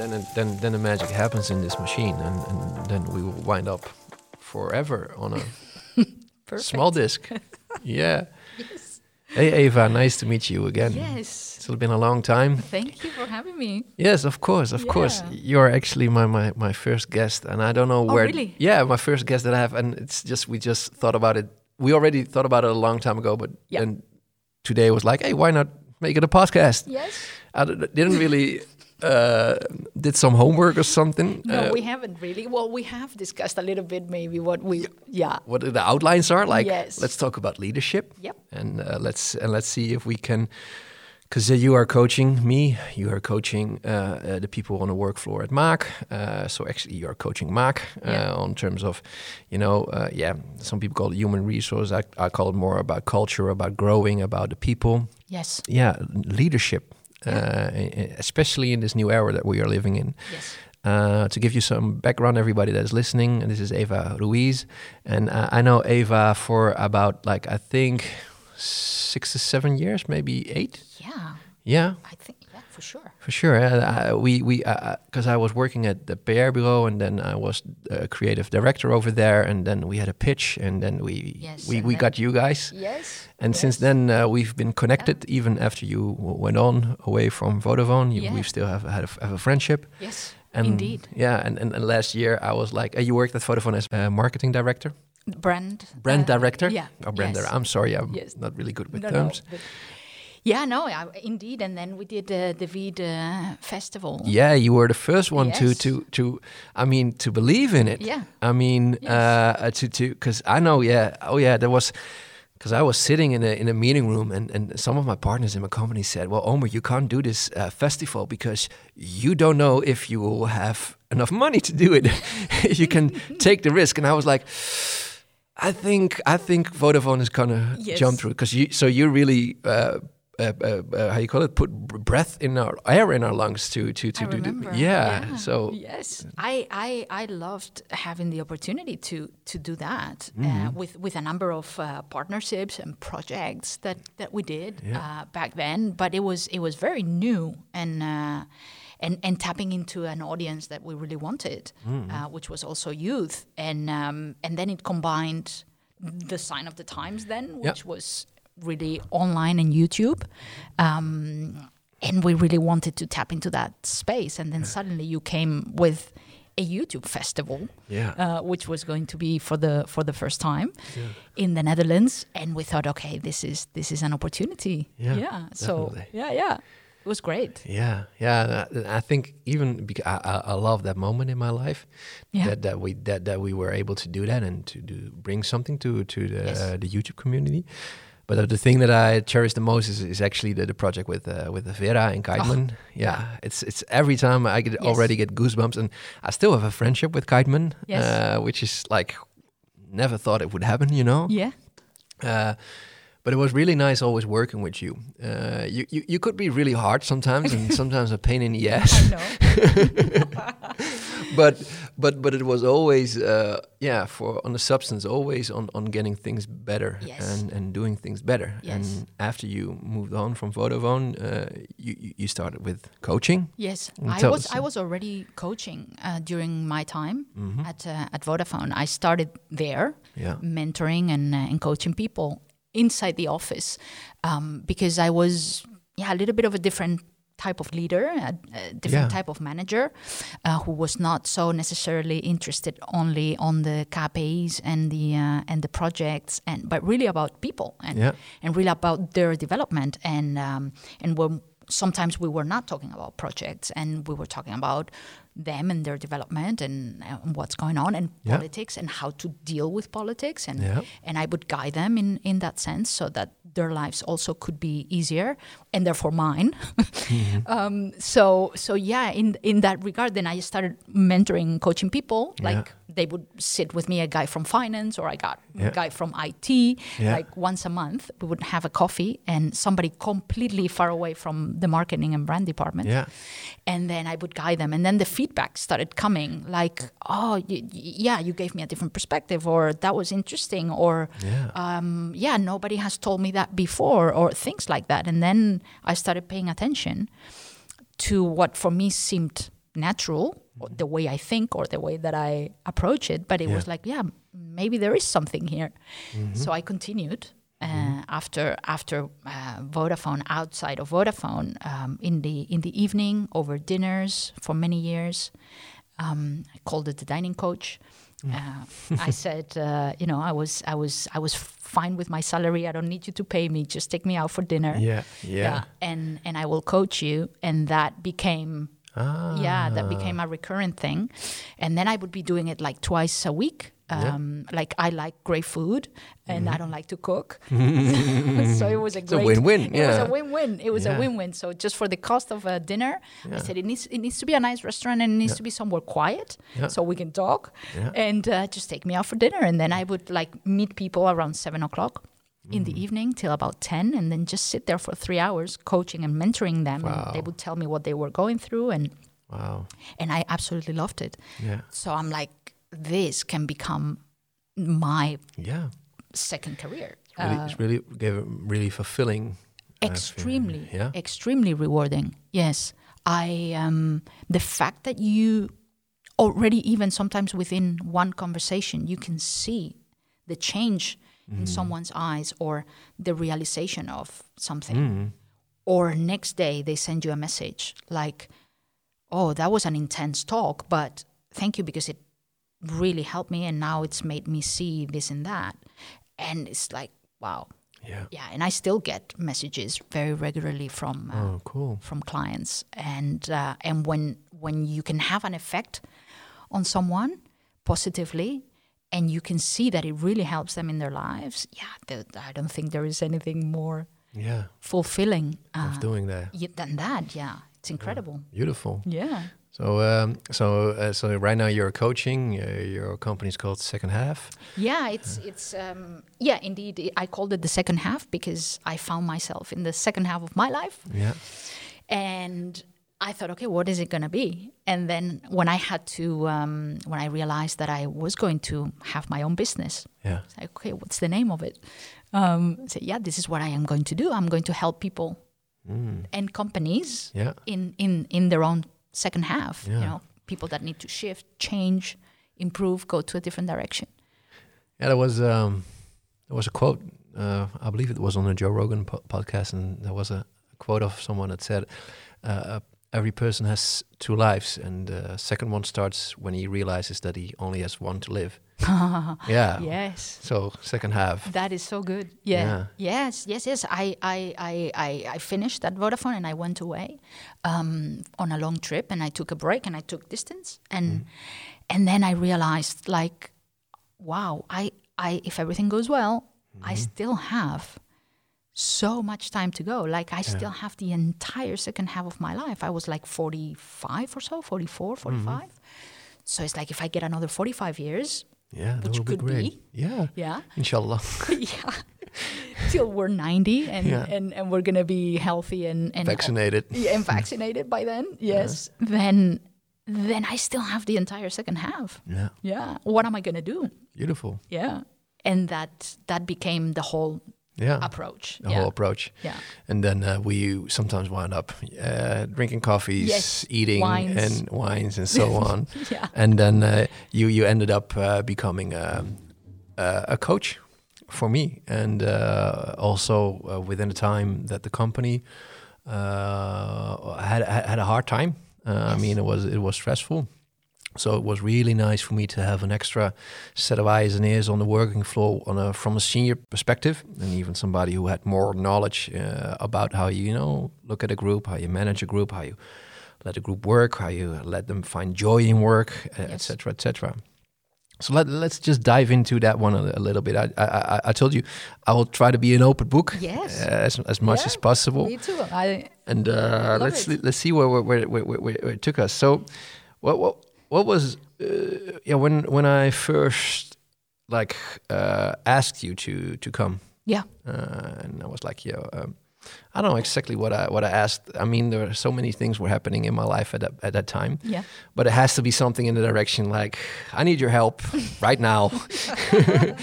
and then then then the magic happens in this machine, and, and then we will wind up forever on a small disc. yeah. Yes. Hey Eva, nice to meet you again. Yes. It's been a long time. Thank you for having me. Yes, of course, of course. You're actually my, my, my first guest, and I don't know Oh, where. really? Yeah, my first guest that I have, and it's just we just thought about it. We already thought about it a long time ago, but Yeah. then today was like, hey, why not make it a podcast? Yes. I didn't really uh, did some homework or something. No, uh, we haven't really. Well, we have discussed a little bit maybe what we. Yeah. what the outlines are like. Yes. Let's talk about leadership. Yep. and uh, let's and let's see if we can because you are coaching me you are coaching uh, uh, the people on the work floor at uh, so actually you are coaching uh, Yeah. on terms of you know uh, yeah some people call it human resource I, I call it more about culture about growing about the people Yes. yeah leadership uh, especially in this new era that we are living in Yes. uh, to give you some background, everybody that is listening, and this is Eva Ruiz, and uh, I know Eva for about like I think six to seven years, maybe eight. Yeah. Yeah, I think for sure. for sure. Uh, uh, we we because I was working at the PR bureau, and then I was a creative director over there, and then we had a pitch, and then we Yes, we, we got you guys. Yes. And yes. since then, uh, we've been connected. Even after you went on away from Vodafone, you, Yeah. we still have had a, have a friendship. Yes. And Indeed. Yeah, and, and, and last year I was like, uh, you worked at Vodafone as a marketing director, Brand. brand uh, director. Yeah. or brand yes. director. I'm sorry, I'm Yes. not really good with No, no, terms. but- yeah, no, I, indeed. And then we did uh, the Veed uh, festival. Yeah, you were the first one to Yes. to to. I mean, to believe in it. Yeah. I mean, Yes. uh, uh, to to because I know. Yeah. Oh yeah. There was. Because I was sitting in a in a meeting room, and, and some of my partners in my company said, "Well, Omer, you can't do this uh, festival because you don't know if you will have enough money to do it. you can take the risk." And I was like, "I think I think Vodafone is gonna Yes. jump through because you so you really." Uh, uh, uh, uh, how you call it? Put breath in our air in our lungs to to to I do remember. the yeah. So yes, I, I I loved having the opportunity to to do that uh, with with a number of uh, partnerships and projects that that we did Yeah. uh, back then. But it was it was very new and. Uh, and, and tapping into an audience that we really wanted, uh, which was also youth, and um, and then it combined the sign of the times then, Yeah. which was really online and YouTube, um, and we really wanted to tap into that space. And then suddenly you came with a YouTube festival, yeah. uh, which was going to be for the for the first time in the Netherlands, and we thought, okay, this is this is an opportunity. Yeah, So yeah, yeah, it was great. Yeah, yeah. I I think even because I, I, I love that moment in my life Yeah. that that we that, that we were able to do that and to do bring something to to the Yes. uh, the YouTube community. But the thing that I cherish the most is, is actually the, the project with uh, with Vera and Kiteman. yeah, it's it's every time I get Oh, Yes. already get goosebumps, and I still have a friendship with Kiteman, Yes. uh, which is like never thought it would happen, you know. Yeah, Uh, but it was really nice always working with you. Uh, you, you. You could be really hard sometimes, and sometimes a pain in the ass. I know. but but but it was always uh, yeah for on the substance, always on on getting things better Yes. and and doing things better. Yes. And after you moved on from Vodafone, uh, you you- started with coaching. Yes, Mm, I was us. I was already coaching uh, during my time Mm-hmm. at uh, at Vodafone. I started there, Yeah. mentoring and uh, and coaching people inside the office um, because I was yeah a little bit of a different type of leader, a, a different Yeah. type of manager, uh, who was not so necessarily interested only on the KPIs and the uh, and the projects, and but really about people and Yeah. and really about their development and um, and when sometimes we were not talking about projects and we were talking about them and their development and, uh, what's going on and Yeah. politics and how to deal with politics and Yeah. and I would guide them in in that sense so that their lives also could be easier and therefore mine. um, so so yeah, in in that regard, then I started mentoring, coaching people. Yeah. Like they would sit with me, a guy from finance or I got Yeah. a guy from IT. Yeah. Like once a month, we would have a coffee and somebody completely far away from the marketing and brand department Yeah. and then I would guide them. And then the feedback started coming, like, "Oh, yeah, you gave me a different perspective, or that was interesting, or Yeah. um, yeah, nobody has told me that before, or things like that." And then I started paying attention to what for me seemed natural, or the way I think or the way that I approach it. But it Yeah. was like, yeah, maybe there is something here. So I continued. Uh, after after uh, Vodafone, outside of Vodafone, um, in the in the evening over dinners for many years, um, I called it the dining coach. Uh, I said, uh, you know, I was I was I was fine with my salary. I don't need you to pay me. Just take me out for dinner. Yeah, yeah. and and I will coach you. And that became Ah, yeah, that became a recurrent thing. And then I would be doing it like twice a week. Yeah. Mm-hmm. Um, Like I like great food, and I don't like to cook, so it was a It's a great win-win, It was a win-win. It was Yeah. a win-win. So just for the cost of a dinner, I said it needs it needs to be a nice restaurant and it needs to be somewhere quiet, Yeah. so we can talk, Yeah. and uh, just take me out for dinner. And then I would like meet people around seven o'clock. In Mm. the evening till about 10, and then just sit there for three hours coaching and mentoring them. And they would tell me what they were going through, and Wow. and I absolutely loved it. Yeah. So I'm like, this can become my Yeah. second career. Really, Uh, it's really gave really fulfilling. uh, extremely. Yeah. extremely rewarding. Yes, I um, the fact that you already even sometimes within one conversation you can see the change Mm. in someone's eyes or the realization of something. Mm. or next day they send you a message like oh that was an intense talk but thank you because it really helped me and now it's made me see this and that and it's like wow Yeah. yeah and i still get messages very regularly from uh, Oh, cool. from clients and uh, and when when you can have an effect on someone positively and you can see that it really helps them in their lives yeah the, i don't think there is anything more Yeah. fulfilling uh, Of doing that. than that, yeah, it's incredible. Beautiful. Yeah. So, um, so, uh, so right now you're coaching. Uh, your is called Second Half. Yeah, it's it's um, yeah, indeed. I called it the second half because I found myself in the second half of my life, Yeah. and I thought, okay, what is it going to be? And then when I had to, um, when I realized that I was going to have my own business, Yeah. like, okay, what's the name of it? Um, said, yeah, this is what I am going to do. I'm going to help people Mm. and companies Yeah. in in in their own second half. You know, people that need to shift, change, improve, go to a different direction. Yeah. There was um, there was a quote. Uh, I believe it was on the Joe Rogan po- podcast, and there was a quote of someone that said, uh, "Every person has two lives, and the second one starts when he realizes that he only has one to live." yeah. Yes. So second half. That is so good. Yeah. Yeah. Yes. Yes. Yes. I, I, I, I, I finished at Vodafone and I went away um, on a long trip and I took a break and I took distance and and then I realized like, wow, I, I if everything goes well, I still have so much time to go. Like I still have the entire second half of my life. I was like 45 or so, 44, mm-hmm. 45. So it's like if I get another 45 years, Yeah, Which be could great. be. Yeah. yeah, Inshallah. yeah, till we're 90 and, Yeah. and, and we're going to be healthy and, and Vaccinated. Yeah, and vaccinated by then, yes, then then I still have the entire second half. Yeah. Yeah. What am I going to do? Beautiful. Yeah. And that that became the whole Yeah. approach. the yeah. whole approach. Yeah. And then uh, we sometimes wind up uh, drinking coffees, Yes, eating wines. and wines and so on. Yeah. And then uh, you you ended up uh, becoming um, uh, a coach for me, and uh, also uh, within the time that the company uh, had had a hard time. Uh, I mean, it was it was stressful. So it was really nice for me to have an extra set of eyes and ears on the working floor on a, from a senior perspective, and even somebody who had more knowledge uh, about how you, you know look at a group, how you manage a group, how you let a group work, how you let them find joy in work, uh, Yes. etc., etc. So let, let's just dive into that one a, a little bit. I, I, I- I told you I will try to be an open book Yes. uh, as, as much Yeah, as possible Me too. I and uh, let's it. let's see where where, where, where, where, where it took us. So, what what what was uh, yeah when when I first like uh, asked you to to come, yeah. uh, and I was like, yeah, um, I don't know exactly what I what I asked. I mean, there were so many things were happening in my life at that at that time, Yeah. but it has to be something in the direction like I need your help right now,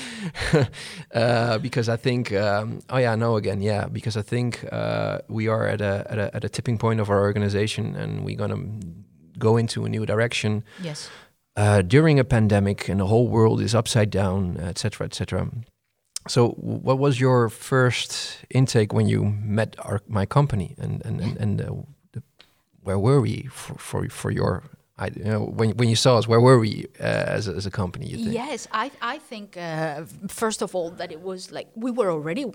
uh, because I think um, oh yeah I know again yeah because I think uh, we are at a, at a at a tipping point of our organization and we're gonna go into a new direction Yes. uh, during a pandemic and the whole world is upside down, etc., etc. So, what was your first intake when you met our, my company, and and and, and uh, the, where were we for for, for your? I, you know, when when you saw us, where were we uh, as a, as a company? You think? Yes, I I think uh, first of all that it was like we were already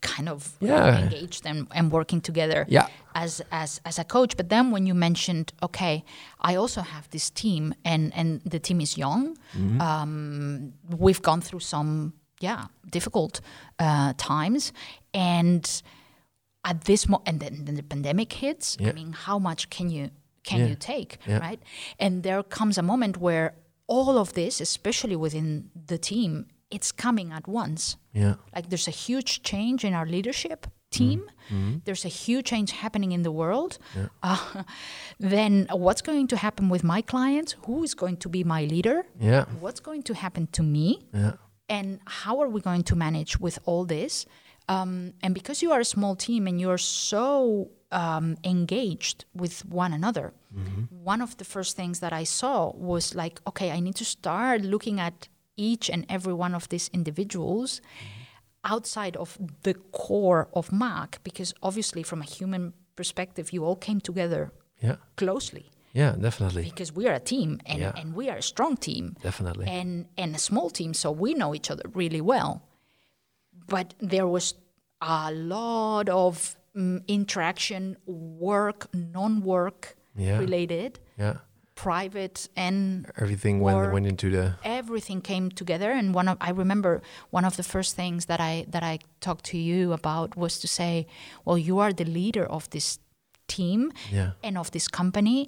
kind of Yeah. engaged and, and working together Yeah. as as as a coach. But then when you mentioned, okay, I also have this team, and and the team is young. Mm-hmm. Um, we've gone through some yeah difficult uh, times, and at this moment, and then, then the pandemic hits. Yeah. I mean, how much can you can Yeah. you take, Yeah. right? And there comes a moment where all of this, especially within the team, it's coming at once. Yeah. Like there's a huge change in our leadership team. There's a huge change happening in the world. Uh, then what's going to happen with my clients? Who is going to be my leader? Yeah. What's going to happen to me? Yeah. and how are we going to manage with all this? Um, and because you are a small team and you're so um, engaged with one another, one of the first things that I saw was like, okay, I need to start looking at each and every one of these individuals outside of the core of Mac, because obviously, from a human perspective, you all came together Yeah. closely Yeah. Definitely. because we are a team and, Yeah. and we are a strong team Definitely. and and a small team, so we know each other really well. But there was a lot of mm, interaction, work, non-work Yeah. related, Yeah. Private and Everything went Work. went into the. everything came together. And one of I remember one of the first things that I that I talked to you about was to say, well, you are the leader of this team Yeah. and of this company,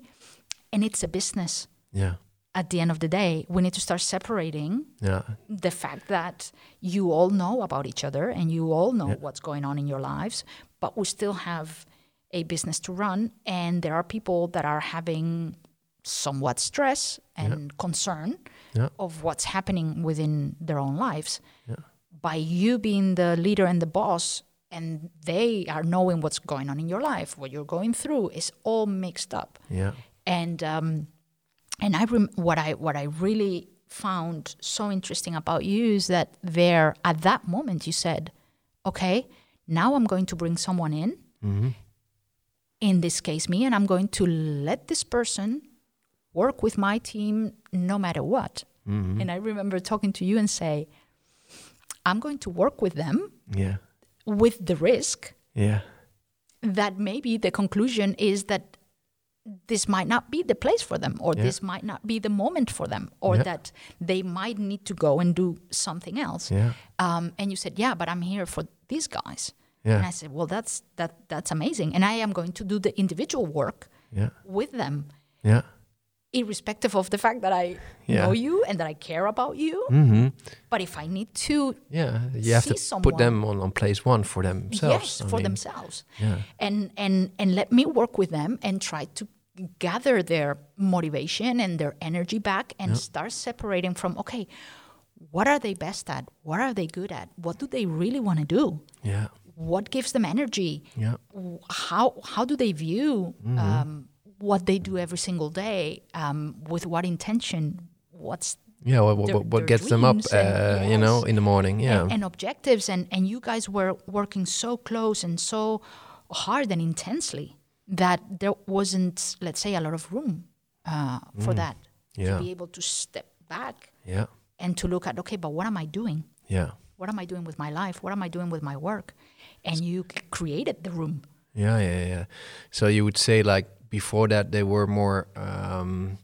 and it's a business. Yeah. At the end of the day, we need to start separating Yeah. the fact that you all know about each other and you all know what's going on in your lives, but we still have a business to run, and there are people that are having somewhat stress and concern Yeah. of what's happening within their own lives. By you being the leader and the boss, and they are knowing what's going on in your life, what you're going through, is all mixed up Yeah. and um, and I rem- what I what I really found so interesting about you is that there at that moment you said, okay, now I'm going to bring someone in, in this case me, and I'm going to let this person work with my team no matter what. And I remember talking to you and say, I'm going to work with them Yeah. with the risk Yeah. that maybe the conclusion is that this might not be the place for them or Yeah. this might not be the moment for them or Yeah. that they might need to go and do something else Yeah. um, and you said yeah but i'm here for these guys and i said well that's that that's amazing and i am going to do the individual work Yeah. with them Yeah. Irrespective of the fact that i Yeah. know you and that i care about you Mm-hmm. but if i need to Yeah. You have See to someone. put them on, on place one for themselves. yes I for mean, themselves Yeah. and and and let me work with them and try to gather their motivation and their energy back and start separating from okay what are they best at what are they good at what do they really want to do Yeah. what gives them energy Yeah. How how do they view Mm-hmm. um, what they do every single day um, with what intention what's Yeah. What, what, Their- what- gets them up, and- uh, you know, in the morning? Yeah. and, and objectives and and you guys were working so close and so hard and intensely that there wasn't let's say a lot of room uh, for that Mm. Yeah. to be able to step back yeah. and to look at okay but what am i doing Yeah. what am i doing with my life what am i doing with my work and you created the room Yeah, yeah, yeah. So you would say like before that they were more um,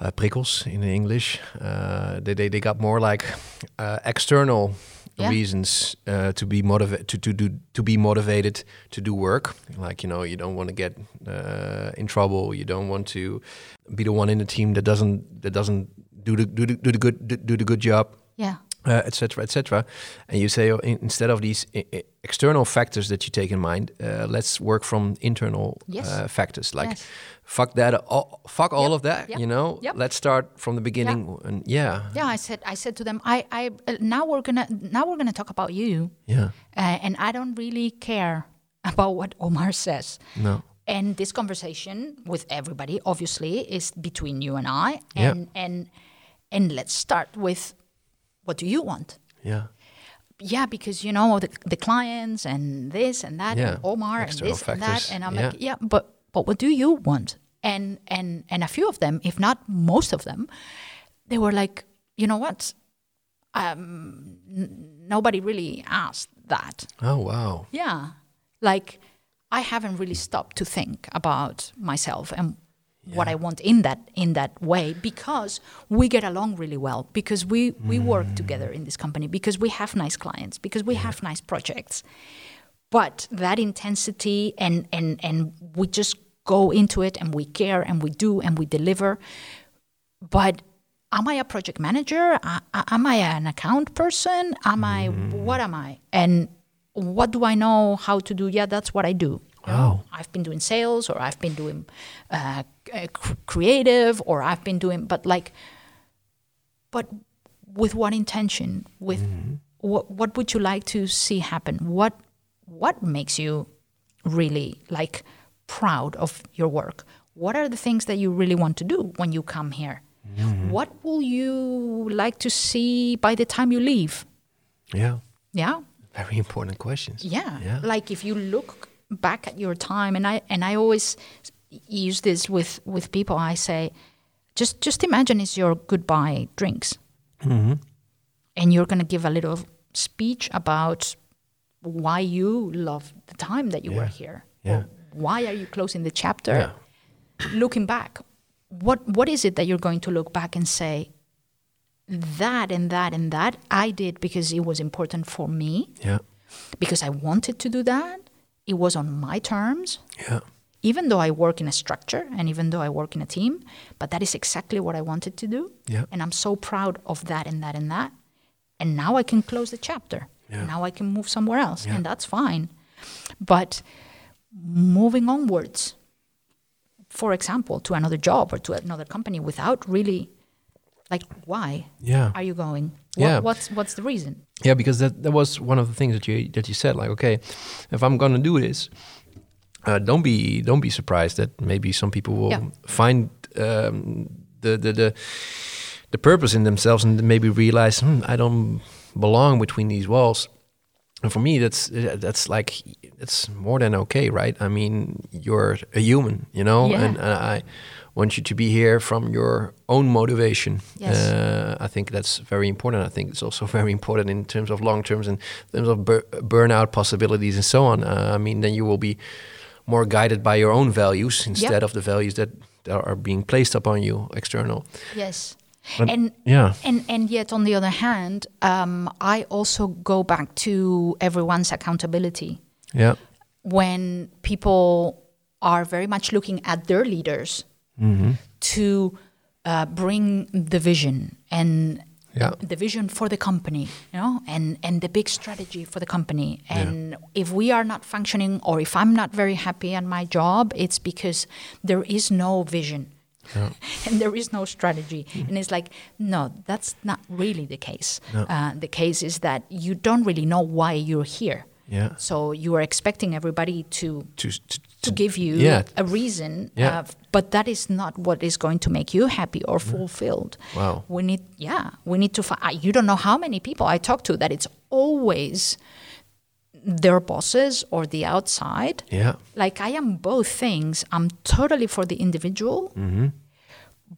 uh, prikkels in English. Uh, they, they they got more like uh, external Yeah. reasons uh, to be motivated to, to do to be motivated to do work. Like you know, you don't want to get uh, in trouble. You don't want to be the one in the team that doesn't that doesn't do the do the, do the good do the good job yeah uh, et cetera, et cetera. And you say, oh, in, instead of these external factors that you take in mind, uh, let's work from internal Yes. uh, factors. Like, Yes. fuck that, all, fuck all of that. yep, You know, yep. let's start from the beginning. And yeah, yeah i said i said to them i i uh, now we're gonna now we're gonna talk about you yeah, uh, and i don't really care about what omar says no, And this conversation with everybody, obviously, is between you and I. Yeah. And and and let's start with what do you want? Yeah. yeah, because you know the, the clients and this and that Yeah, and Omar and external this and that, and I'm yeah. like, yeah, but but what do you want? And and and a few of them, if not most of them, they were like, you know what? Um, n- nobody really asked that. Oh wow. Yeah, like I haven't really stopped to think about myself and what I want in that in that way because we get along really well because we we work together in this company because we have nice clients because we have nice projects. But that intensity and and and we just go into it and we care and we do and we deliver. But am i a project manager? A- a- am i an account person? Am i what am i? And what do i know how to do? Yeah that's what i do. Wow. i've been doing sales or i've been doing uh, Uh, c- creative or i've been doing but like but with what intention with mm-hmm. what what would you like to see happen what what makes you really like proud of your work what are the things that you really want to do when you come here mm-hmm. what will you like to see by the time you leave Yeah. yeah Very important questions. yeah. Yeah. Like if you look back at your time, and I and I always use this with with people. I say, just just imagine it's your goodbye drinks, Mm-hmm. and you're gonna give a little speech about why you love the time that you were here. Yeah. Why are you closing the chapter? Yeah. Looking back, what what is it that you're going to look back and say? That and that and that I did because it was important for me Yeah. because I wanted to do that. It was on my terms, Yeah. Even though I work in a structure and even though I work in a team, but that is exactly what I wanted to do. Yeah. And I'm so proud of that and that and that. And now I can close the chapter. Yeah. Now I can move somewhere else, Yeah. and that's fine. But moving onwards, for example, to another job or to another company without really like why Yeah. are you going? What, Yeah. What's what's the reason? Yeah, because that that was one of the things that you that you said. Like, okay, if I'm gonna do this, uh, don't be don't be surprised that maybe some people will Yeah. find um, the, the the the purpose in themselves and maybe realize hmm, I don't belong between these walls. And for me, that's that's like it's more than okay, right? I mean, you're a human, you know, Yeah. and, and I want you to be here from your own motivation. Yes. Uh, I think that's very important. I think it's also very important in terms of long terms and terms of bur- burnout possibilities and so on. Uh, I mean, then you will be more guided by your own values instead of the values that, are being placed upon you external. Yes. But- and yeah. and and yet on the other hand, um, I also go back to everyone's accountability Yeah. when people are very much looking at their leaders to uh, bring the vision and Yeah. the vision for the company, you know, and and the big strategy for the company. And if we are not functioning, or if I'm not very happy at my job, it's because there is no vision. and there is no strategy. And it's like, no, that's not really the case. Uh, the case is that you don't really know why you're here. Yeah. So you are expecting everybody to To, to, to give you yeah. a reason, Yeah. uh, but that is not what is going to make you happy or fulfilled. Wow. We need, yeah, we need to. Fi- you don't know how many people I talk to that it's always their bosses or the outside. Yeah. Like I am both things. I'm totally for the individual, Mm-hmm.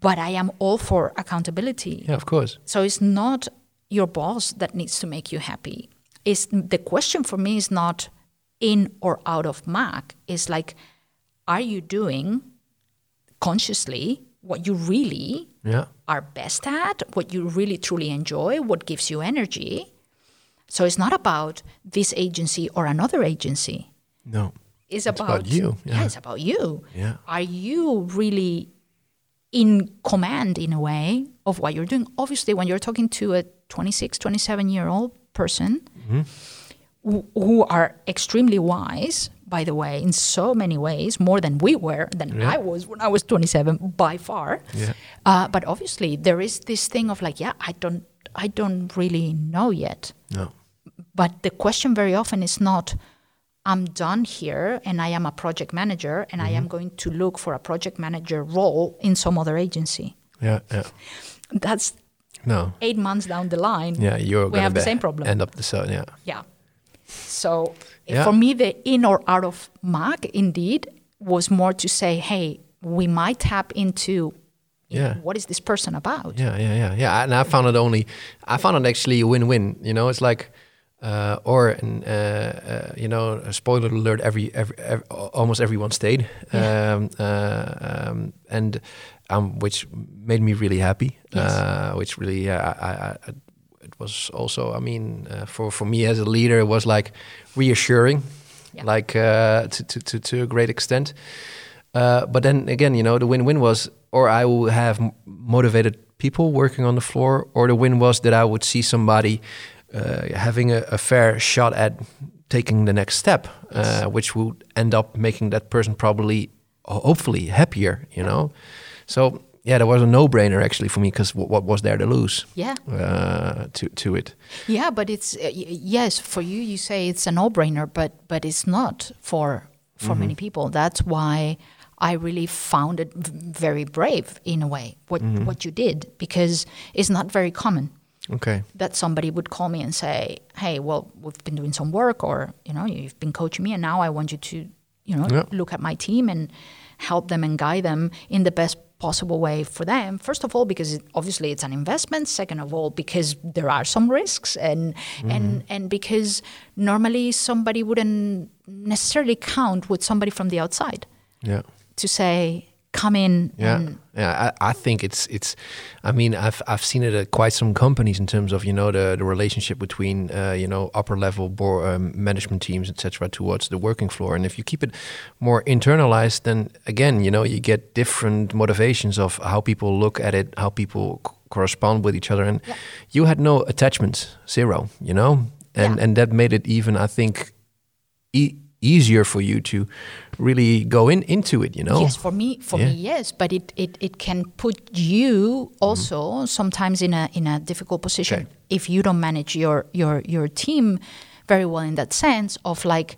but I am all for accountability. Yeah, of course. So it's not your boss that needs to make you happy. Is the question for me is not in or out of Mac. is like, are you doing consciously what you really Yeah. are best at, what you really truly enjoy, what gives you energy? So it's not about this agency or another agency. No. It's, It's about, about you, Yeah. yeah. it's about you. Yeah. Are you really in command in a way of what you're doing? Obviously, when you're talking to a 26, 27 year old person Mm-hmm. Who, are extremely wise, by the way, in so many ways, more than we were, than Yeah. I was when I was 27, by far. Yeah. Uh, but obviously, there is this thing of like, yeah, I don't, I don't really know yet. No. But the question very often is not, I'm done here and I am a project manager and I am going to look for a project manager role in some other agency. Yeah, yeah. That's No. eight months down the line. Yeah, you're We have the same problem. End up the so yeah. Yeah. So Yeah. for me, the in or out of Mac indeed was more to say, hey, we might tap into know, Yeah. what is this person about? Yeah, yeah, yeah, yeah. And I found it only, I found it actually a win-win. You know, it's like, uh, or uh, uh, you know, a spoiler alert. Every, every, every almost everyone stayed, Yeah. um, uh, um, and um, which made me really happy. Yes. Uh, which really, yeah, I, I, was also. I mean, uh, for for me as a leader, it was like reassuring, Yeah. like uh, to, to to to a great extent. Uh, but then again, you know, the win-win was, or I will have m- motivated people working on the floor, or the win was that I would see somebody uh, having a, a fair shot at taking the next step, uh, which would end up making that person probably, hopefully, happier. You know, so yeah, there was a no-brainer actually for me because what was there to lose? Yeah. Uh, to to it. Yeah, but it's uh, y- yes for you. You say it's a no-brainer, but but it's not for for many people. That's why I really found it v- very brave in a way what what you did because it's not very common Okay. that somebody would call me and say, "Hey, well, we've been doing some work, or you know, you've been coaching me, and now I want you to, you know, Yeah. look at my team and help them and guide them in the best possible way for them. First of all, because it, obviously it's an investment. Second of all, because there are some risks, and and mm-hmm. and because normally somebody wouldn't necessarily count with somebody from the outside Yeah. to say, "Come in." Yeah, yeah. I, I think it's it's. I mean, I've I've seen it at quite some companies in terms of you know the the relationship between uh, you know upper level board, um, management teams etc. towards the working floor, and if you keep it more internalized, then again you know you get different motivations of how people look at it, how people c- correspond with each other, and Yeah. you had no attachments, zero, you know, and Yeah. and that made it even I think. E- easier for you to really go in into it you know Yes, for me, for me, Yeah. Mm-hmm. yes, but it, it, it can put you also sometimes in a in a difficult position Okay. if you don't manage your your your team very well in that sense of like,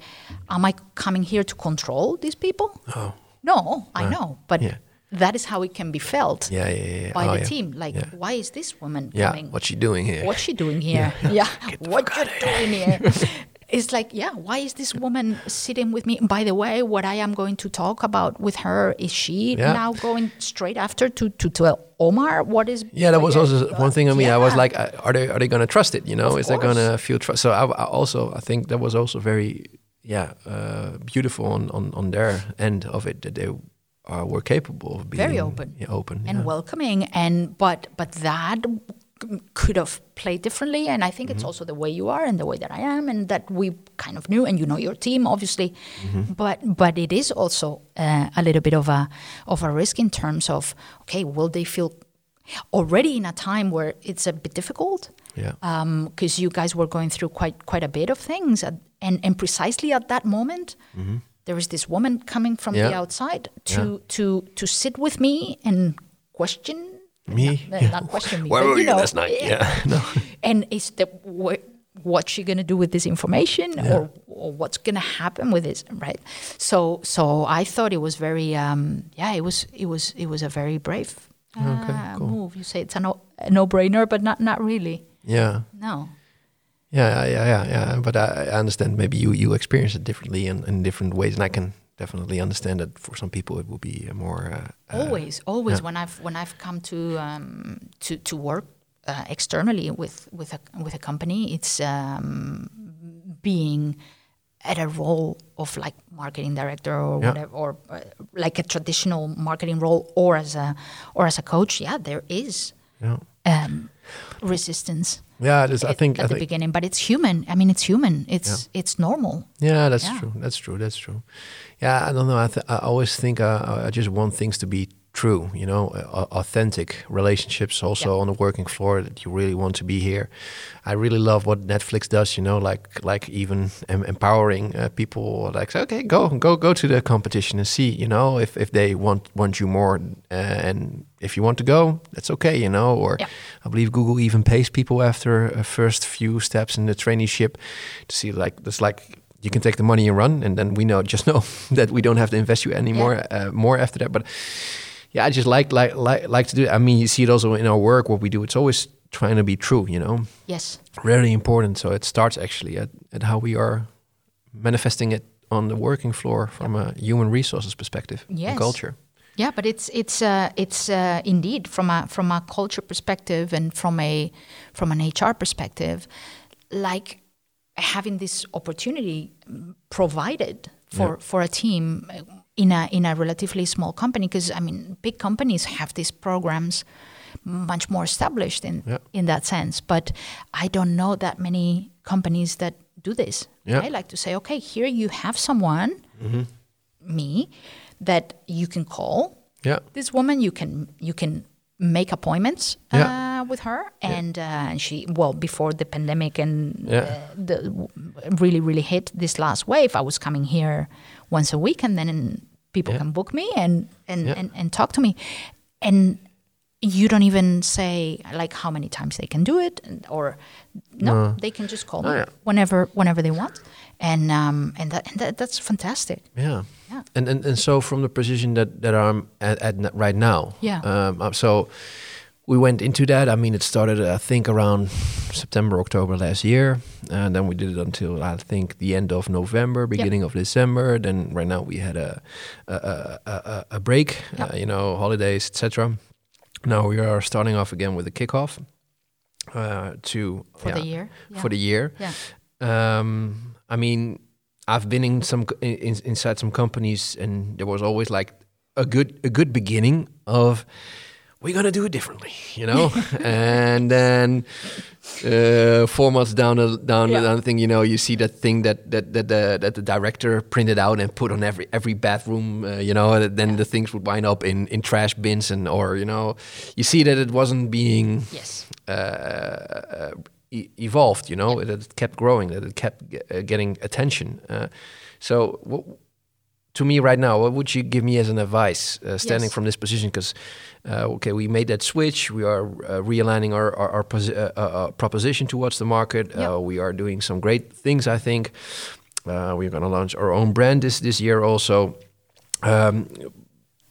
am I coming here to control these people? Oh. No, I know, but yeah. that is how it can be felt Yeah, yeah, yeah. by Oh, the team. Like, why is this woman Yeah, coming? what's she doing here? What's she doing here? Yeah, what you doing here? It's like, yeah, why is this woman sitting with me? By the way, what I am going to talk about with her is she Yeah. now going straight after to to tell Omar what is? Yeah, that was also one thing. I mean, I was like, uh, are they are they going to trust it? You know, Of is they going to feel trust? So I, I also I think that was also very yeah uh, beautiful on, on on their end of it that they uh, were capable of being Very open. yeah, open and yeah. welcoming and but but that could have played differently and i think Mm-hmm. it's also the way you are and the way that i am and that we kind of knew and you know your team obviously Mm-hmm. but but it is also uh, a little bit of a of a risk in terms of okay will they feel already in a time where it's a bit difficult yeah because you guys were going through quite quite a bit of things at, and and precisely at that moment there is this woman coming from the Mm-hmm. Outside to Yeah. to to sit with me and question Me? not, Yeah. not question me Where but were you you know last night? Yeah, no. and is the wh- what's she gonna do with this information or, or what's gonna happen with this right so so i thought it was very um yeah it was it was it was a very brave Okay, uh, cool. move you say it's a no, a no-brainer but not not really yeah. no Yeah, yeah, yeah, yeah. But I, I understand maybe you you experience it differently in, in different ways, and I can definitely understand that for some people it will be a more uh, uh, always always yeah. when i've when i've come to um, to to work uh, externally with with a with a company it's um, being at a role of like marketing director or Yeah. whatever or uh, like a traditional marketing role or as a or as a coach yeah there is yeah. um, resistance Yeah, it is, I think at I the think beginning but it's human i mean it's human it's it's normal Yeah, that's Yeah. true. That's true. That's true. Yeah, I don't know. I, th- I always think uh, I just want things to be true. You know, uh, authentic relationships. Also Yeah. on the working floor, that you really want to be here. I really love what Netflix does. You know, like like even em- empowering uh, people. Like, okay, go go go to the competition and see. You know, if if they want want you more, uh, and if you want to go, that's okay. You know, or Yeah. I believe Google even pays people after a first few steps in the traineeship to see like there's like you can take the money and run, and then we know just know that we don't have to invest you anymore uh, more after that. But yeah, I just like like like like to do. It. I mean, you see it also in our work what we do. It's always trying to be true, you know. Yes. Really important. So it starts actually at, at how we are manifesting it on the working floor from a human resources perspective, Yes. culture. Yeah, but it's it's uh, it's uh, indeed from a from a culture perspective and from a from an HR perspective, like having this opportunity mm, provided for Yeah. for a team uh, in a in a relatively small company because I mean big companies have these programs much more established in Yeah. in that sense, but I don't know that many companies that do this. Yeah. I like to say, okay, here you have someone, mm-hmm. me, that you can call Yeah. this woman you can you can make appointments Yeah. Uh, uh, with her and uh, and she well before the pandemic and Yeah. uh, the really really hit this last wave i was coming here once a week and then people Yeah. can book me and and, Yeah. and and talk to me and you don't even say like how many times they can do it and, or no, No. they can just call Oh, me whenever whenever they want and um and that, and that that's fantastic Yeah. Yeah. And, and and so from the position that that I'm at, at right now. Yeah. Um, uh, so we went into that. I mean, it started I think around September, October last year, and then we did it until I think the end of November, beginning of December. Then right now we had a a a, a, a break, Yeah. uh, you know, holidays, etc. Now we are starting off again with a kickoff uh, to for yeah, the year for the year. yeah Um, I mean, I've been in some in- inside some companies, and there was always like a good a good beginning of we're gonna do it differently, you know, and then uh, four months down the down Yeah. the thing, you know, you see that thing that that that the that the director printed out and put on every every bathroom, uh, you know, and then the things would wind up in in trash bins and or you know, you see that it wasn't being yes uh, uh, e- evolved, you know, that it kept growing, that it kept uh, getting attention. Uh, so, what, to me right now, what would you give me as an advice uh, standing Yes. from this position? Because, okay, we made that switch. We are uh, realigning our our, our posi- uh, uh, uh, proposition towards the market. Uh, we are doing some great things. I think uh, we're going to launch our own brand this this year also. Um,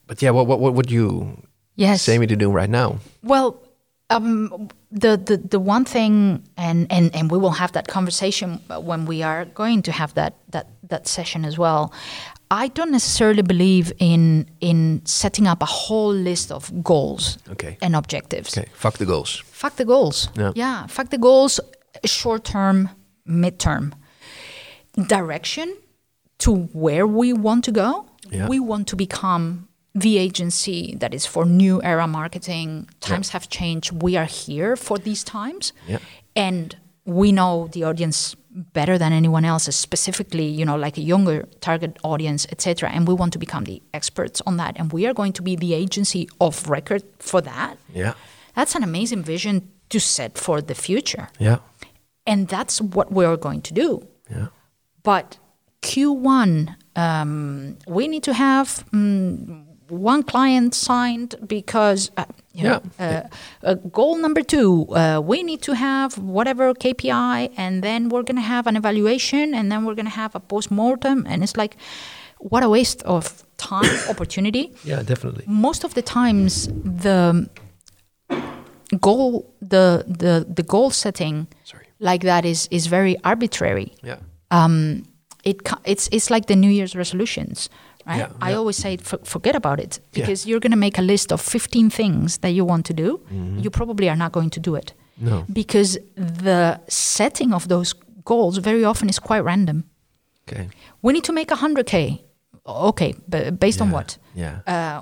but yeah, what what what would you yes say me to do right now? Well, um, the, the the one thing, and, and and we will have that conversation when we are going to have that that that session as well. I don't necessarily believe in in setting up a whole list of goals Okay. and objectives. Okay, fuck the goals. Fuck the goals. Yeah. yeah. fuck the goals. Short term, mid term, direction to where we want to go. Yeah. We want to become the agency that is for new era marketing. Times have changed. We are here for these times, Yeah. and we know the audience better than anyone else, specifically, you know, like a younger target audience, etc. And we want to become the experts on that, and we are going to be the agency of record for that. Yeah. That's an amazing vision to set for the future. Yeah. And that's what we're going to do. Yeah. But Q1, um, we need to have mm, one client signed because, uh, you know, uh, uh, goal number two, uh, we need to have whatever KPI, and then we're going to have an evaluation, and then we're going to have a post mortem. And it's like, what a waste of time, opportunity Yeah, definitely. most of the times the goal the the the goal setting Sorry. like that is is very arbitrary Yeah. Um, it it's it's like the new year's resolutions right Yeah, i yeah. always say for, forget about it Yeah. because you're going to make a list of 15 things that you want to do Mm-hmm. you probably are not going to do it No. because the setting of those goals very often is quite random Okay. we need to make 100k okay but based on what Yeah. uh,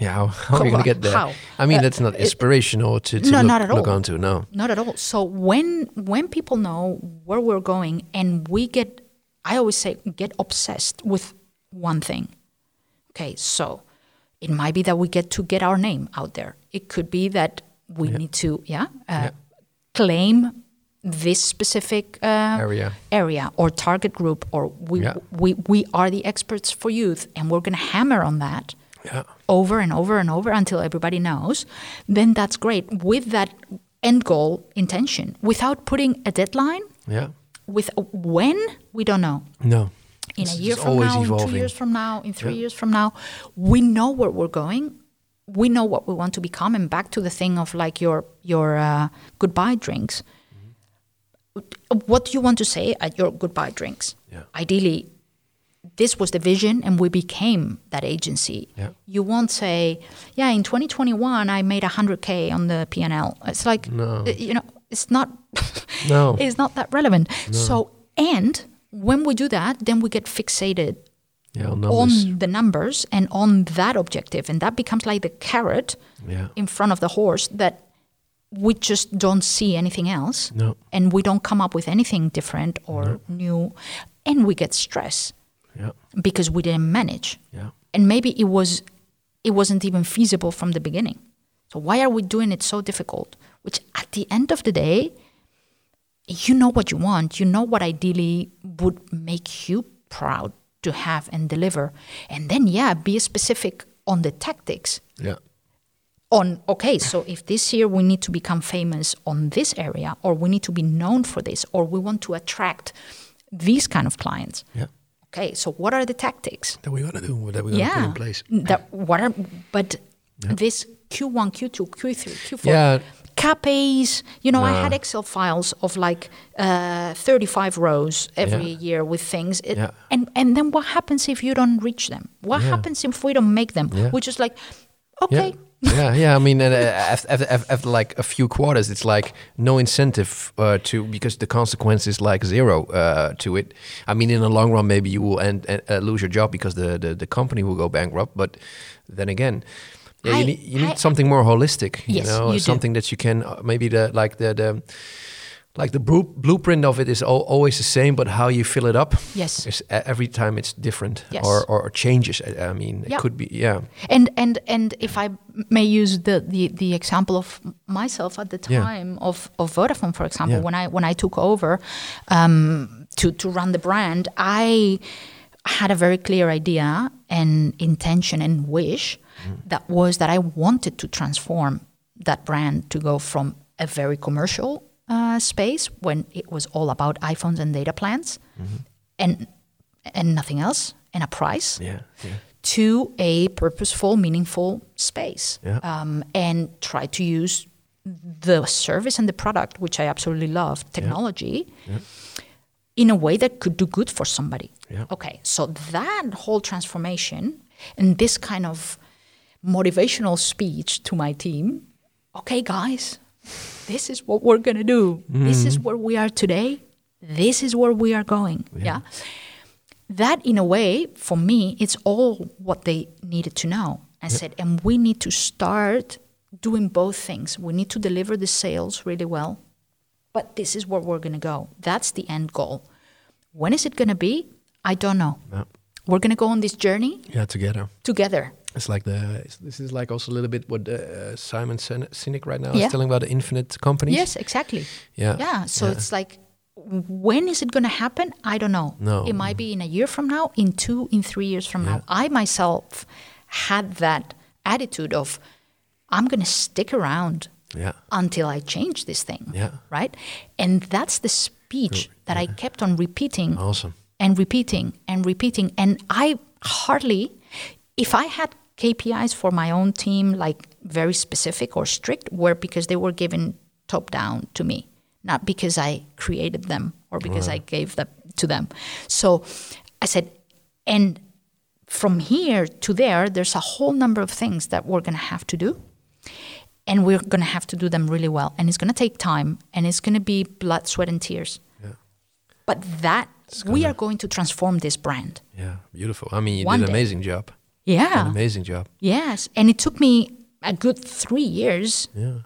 yeah. How, how are you going to get there? How? I mean, Uh, that's not it- inspirational to, to No, look, not at look all. onto. No. Not at all. So when when people know where we're going and we get I always say get obsessed with one thing. Okay, so it might be that we get to get our name out there. It could be that we need to yeah, uh, Yeah. claim this specific uh, Area. area or target group or we Yeah. we we are the experts for youth and we're going to hammer on that Yeah. over and over and over until everybody knows, then that's great with that end goal intention without putting a deadline. Yeah. with when we don't know. No. In It's- a year from now, in two years from now, in three Yeah. years from now, we know where we're going. We know what we want to become. And back to the thing of like your your uh, goodbye drinks. What do you want to say at your goodbye drinks? Yeah. Ideally, this was the vision and we became that agency. Yeah. You won't say, yeah, in 2021 I made 100k on the P&L. It's like No. you know, it's not No. it's not that relevant. No. So and when we do that, then we get fixated Yeah, on on the numbers and on that objective and that becomes like the carrot yeah. in front of the horse that we just don't see anything else No. and we don't come up with anything different or new and we get stress Yeah. because we didn't manage Yeah. and maybe it was it wasn't even feasible from the beginning so why are we doing it so difficult which at the end of the day you know what you want you know what ideally would make you proud to have and deliver and then yeah be specific on the tactics Yeah. on okay so if this year we need to become famous on this area or we need to be known for this or we want to attract these kind of clients Yeah. okay so what are the tactics That we're gonna do. That we're gonna put in place. that what are but this q1 q2 q3 q4 Yeah. KPIs, you know, I had Excel files of like uh, 35 rows every Yeah. year with things. It- Yeah. And and then what happens if you don't reach them? What Yeah. happens if we don't make them? We're just like, okay, Yeah. yeah. I mean, uh, after, after, after, after like a few quarters, it's like no incentive uh, to because the consequence is like zero uh, to it. I mean, in the long run, maybe you will end, uh, lose your job because the, the, the company will go bankrupt. But then again, yeah, I- you need you need I- something more holistic. You Yes, know, you do. something that you can uh, maybe the like the the. Like the blueprint of it is al- always the same, but how you fill it up, Yes. is, every time it's different Yes. or, or changes. I, I mean, it could be, yeah, And and and if I may use the the, the example of myself at the Yeah. time of, of Vodafone, for example, Yeah. when I when I took over um, to to run the brand, I had a very clear idea and intention and wish that was that I wanted to transform that brand to go from a very commercial uh, space when it was all about iPhones and data plans and and nothing else and a price yeah, yeah. to a purposeful, meaningful space, Yeah. um, and try to use the service and the product, which I absolutely love, technology, in a way that could do good for somebody. Okay, so that whole transformation and this kind of motivational speech to my team. Okay, guys, this is what we're gonna do. This is mm-hmm. where we are today. This is where we are going. yeah that in a way for me it's all what they needed to know i said and we need to start doing both things we need to deliver the sales really well but this is where we're going to go that's the end goal when is it going to be i don't know Yeah. we're going to go on this journey Yeah, together. together It's like the. it's- This is like also a little bit what uh, Simon Sin- Sinek right now Yeah. is telling about the infinite companies. yes exactly Yeah. yeah so Yeah. it's like when is it going to happen i don't know No. it might be in a year from now in two in three years from now i myself had that attitude of i'm going to stick around Yeah. until i change this thing Yeah. right and that's the speech that i kept on repeating Awesome. and repeating and repeating. And I hardly, if I had KPIs for my own team, like very specific or strict, were because they were given top down to me, not because I created them or because I gave them to them. So I said, and from here to there, there's a whole number of things that we're going to have to do. And we're going to have to do them really well. And it's going to take time and it's going to be blood, sweat, and tears. Yeah. But that we are going to transform this brand. Yeah. Beautiful. I mean, you One did an day. amazing job. An Yeah. amazing job. Yes. And it took me a good three years Yeah.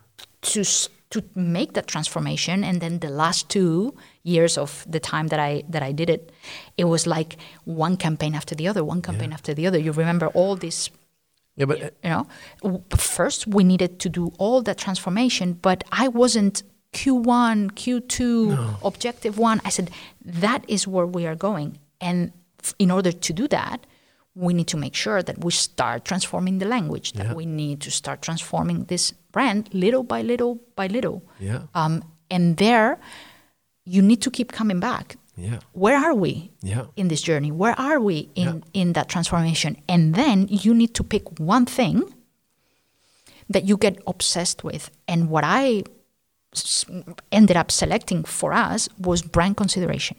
to to make that transformation. And then the last two years of the time that I that I did it, it was like one campaign after the other, one campaign after the other. You remember all this Yeah, but uh, you know first we needed to do all that transformation but i wasn't q1 q2 objective one i said that is where we are going and in order to do that we need to make sure that we start transforming the language that Yeah. we need to start transforming this brand little by little by little yeah. um, and there you need to keep coming back. Yeah. Where are we Yeah. in this journey? Where are we in, Yeah. in that transformation? And then you need to pick one thing that you get obsessed with. And what I ended up selecting for us was brand consideration.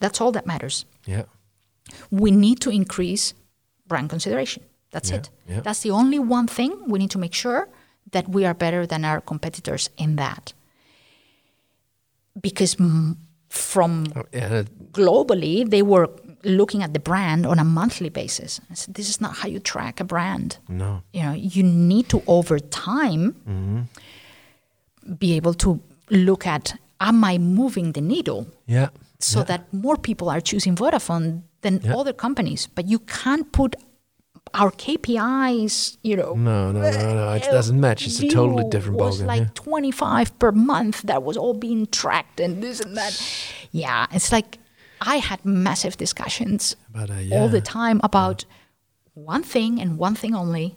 That's all that matters. Yeah. We need to increase brand consideration. That's Yeah, it. yeah. That's the only one thing we need to make sure that we are better than our competitors in that. Because from Oh, yeah. globally, they were looking at the brand on a monthly basis. I said, this is not how you track a brand. No. You know, you need to over time mm-hmm. be able to look at am I moving the needle Yeah. so yeah. that more people are choosing Vodafone than Yeah. other companies. But you can't put our KPIs, you know. No, no, no, no. It doesn't match. It's a totally different was ballgame. like yeah. 25 per month that was all being tracked and this and that. Yeah, it's like I had massive discussions But, uh, all the time about one thing and one thing only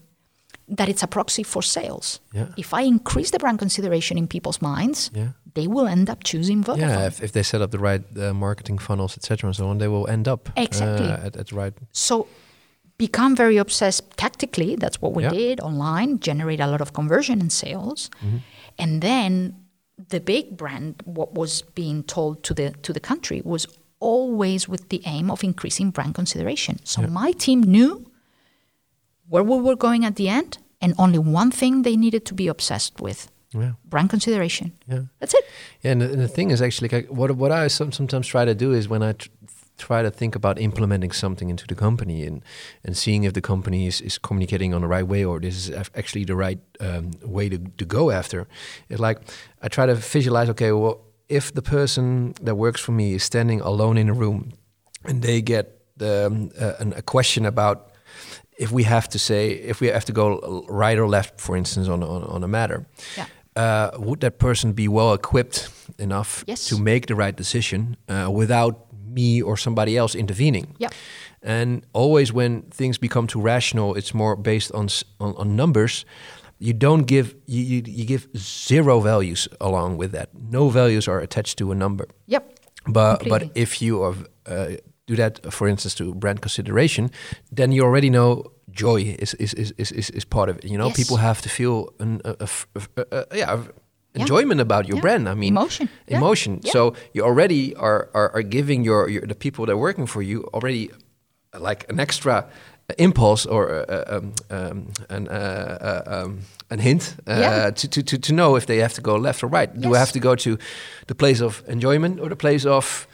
that it's a proxy for sales. Yeah. If I increase the brand consideration in people's minds, Yeah. they will end up choosing Vodafone. Yeah, if, if they set up the right uh, marketing funnels, etc., and so on, they will end up Exactly. uh, at, at the right. So become very obsessed tactically. That's what we Yeah. did online, generate a lot of conversion and sales. Mm-hmm. And then the big brand, what was being told to the to the country was always with the aim of increasing brand consideration. So my team knew where we were going at the end and only one thing they needed to be obsessed with. Yeah. Brand consideration. Yeah. That's it. Yeah, and the, and the thing is actually like what what I some, sometimes try to do is when I tr- try to think about implementing something into the company and and seeing if the company is, is communicating on the right way or this is actually the right um, way to, to go after. It's like I try to visualize. Okay, well, if the person that works for me is standing alone in a room and they get the, um, uh, an, a question about if we have to say if we have to go right or left, for instance, on on, on a matter Yeah. uh, would that person be well equipped enough Yes. to make the right decision uh, without me or somebody else intervening? Yeah. And always when things become too rational, it's more based on on, on numbers. You don't give you, you you give zero values along with that. No values are attached to a number. Yep. But but if you are, uh, do that, for instance, to brand consideration, then you already know joy is is is is, is, is part of it. You know, Yes. people have to feel an, a, a a- a- a- yeah. Enjoyment about your Yeah. brand. I mean, Emotion. Emotion. So you already are, are are giving your, your the people that are working for you already uh, like an extra impulse or uh, uh, um, um, an uh, uh, um, an hint uh, Yeah. to, to, to, to know if they have to go left or right. Do I have to go to the place of enjoyment or the place of,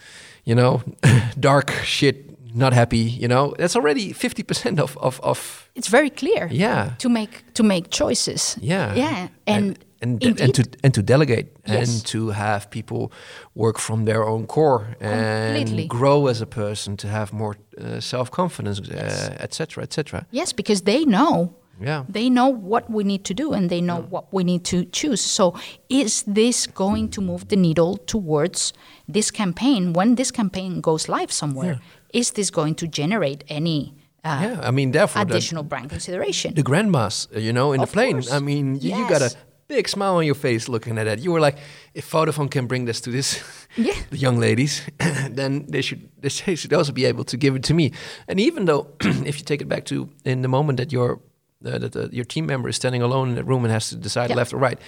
you know, dark shit, not happy? You know, that's already fifty percent of, of of It's very clear. yeah, To make to make choices. yeah, Yeah. And, and indeed, and to and to delegate Yes. and to have people work from their own core Completely. and grow as a person to have more uh, self confidence, uh, etc. etc. Yes, because they know Yeah, they know what we need to do and they know what we need to choose. So, is this going to move the needle towards this campaign? When this campaign goes live somewhere, is this going to generate any uh, yeah. I mean, therefore, the, additional brand consideration? the grandmas, uh, you know, in Of the plane. course. I mean, you, you got a big smile on your face looking at that. You were like, if Vodafone can bring this to this, Yeah. the young ladies, then they should they should also be able to give it to me. And even though, if you take it back to in the moment that your uh, that uh, your team member is standing alone in a room and has to decide Yeah. left or right,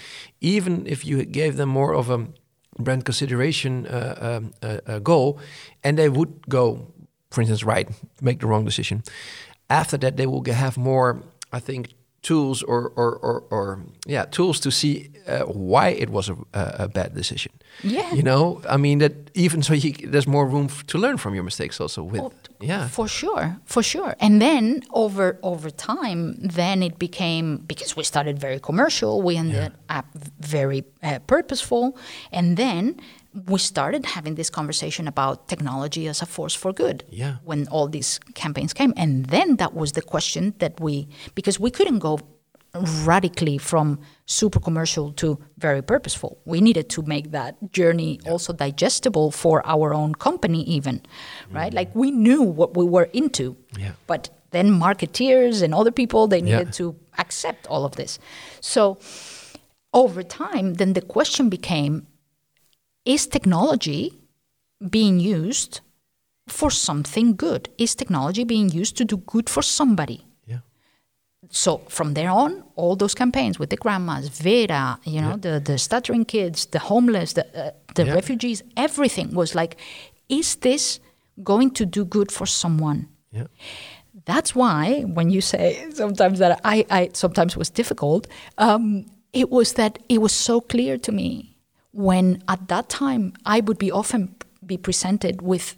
even if you gave them more of a brand consideration uh, um, uh, uh, goal, and they would go, for instance, right, make the wrong decision. After that, they will have more, I think, tools or or or, or yeah, tools to see uh, why it was a, a, bad decision. Yeah. you know, I mean that even so, you, there's more room f- to learn from your mistakes also. With Oh, yeah, For sure, for sure. And then over over time, then it became because we started very commercial, we ended up very uh, purposeful, and then we started having this conversation about technology as a force for good. Yeah. When all these campaigns came, and then that was the question that we because we couldn't go radically from super commercial to very purposeful. We needed to make that journey also digestible for our own company, even, right? Mm-hmm. Like we knew what we were into, Yeah. but then marketeers and other people they Yeah. needed to accept all of this. So over time, then the question became: is technology being used for something good? Is technology being used to do good for somebody? Yeah. so from there on, all those campaigns with the grandmas, Vera, you know, the the stuttering kids, the homeless, the uh, the Yeah. refugees, everything was like, is this going to do good for someone? Yeah. That's why when you say sometimes that I, I sometimes was difficult, um, it was that it was so clear to me when at that time I would be often be presented with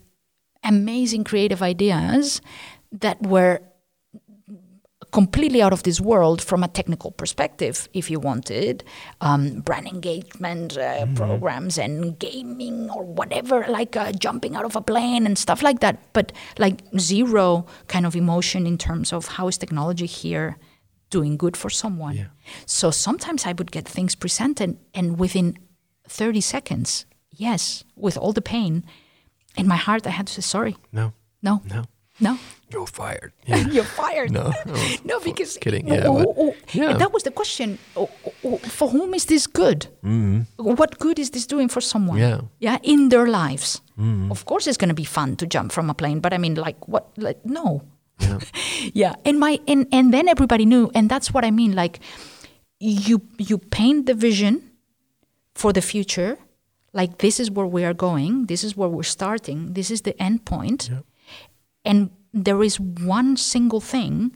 amazing creative ideas that were completely out of this world from a technical perspective, if you wanted, um, brand engagement uh, programs and gaming or whatever, like uh, jumping out of a plane and stuff like that. But like zero kind of emotion in terms of how is technology here doing good for someone. Yeah. So sometimes I would get things presented, and within 30 seconds, yes, with all the pain, in my heart, I had to say, sorry, No. no, No. no. You're fired. Yeah. You're fired. No. Oh, no, because kidding, oh, yeah, oh, but- oh, yeah. that was the question. Oh, oh, oh, For whom is this good? What good is this doing for someone? Mm-hmm. Yeah. Mm-hmm. yeah, in their lives. Of course, it's going to be fun to jump from a plane, but I mean, like, what? Like, no. Yeah. yeah, and my and and then everybody knew, and that's what I mean. Like, you you paint the vision for the future. Like this is where we are going. This is where we're starting. This is the end point and there is one single thing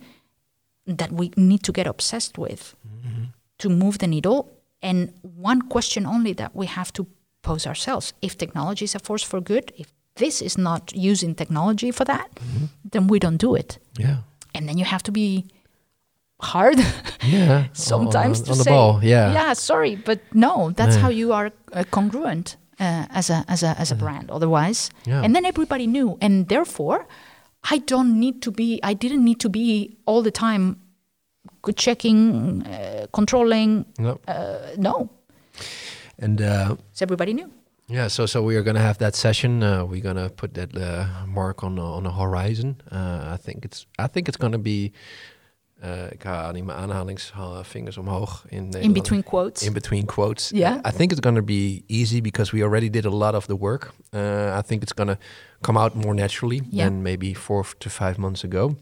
that we need to get obsessed with to move the needle and one question only that we have to pose ourselves if technology is a force for good if this is not using technology for that then we don't do it Yeah. and then you have to be hard Yeah. sometimes on, to on say ball. Yeah. yeah sorry but no that's Yeah. how you are uh, congruent uh, as a as a as a brand otherwise Yeah. and then everybody knew and therefore i don't need to be i didn't need to be all the time good checking uh, controlling No. uh, no And uh, so everybody knew yeah, so so we are gonna have that session. Uh, we're gonna put that uh, mark on on the horizon. Uh, I think it's I think it's gonna be. Uh, ik ga niet mijn aanhalingsvingers omhoog in in between quotes in between quotes. Yeah. I think it's going to be easy because we already did a lot of the work. Uh, I think it's going to come out more naturally Yeah. than maybe four to five months ago.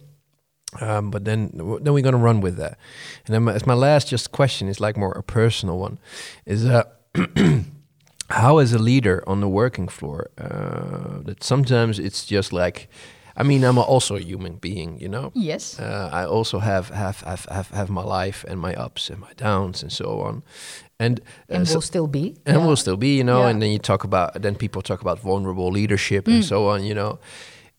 Um, but then, then we're going to run with that. And then my, as my last just question is like more a personal one, is uh, how as a leader on the working floor uh, that sometimes it's just like, I mean, I'm also a human being, you know. yes Uh, I also have have, have have have my life and my ups and my downs and so on, and uh, and so- will still be and Yeah. will still be, you know. Yeah. And then you talk about then people talk about vulnerable leadership and so on, you know.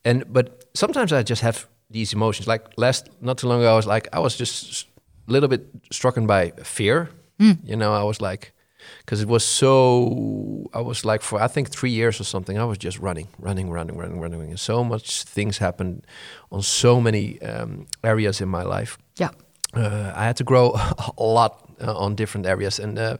And but sometimes I just have these emotions. Like last not too long ago, I was like I was just a little bit struck by fear. You know, I was like. Because it was so, I was like for I think three years or something. I was just running, running, running, running, running, and so much things happened on so many um, areas in my life. Yeah. Uh, I had to grow a lot uh, on different areas, and uh,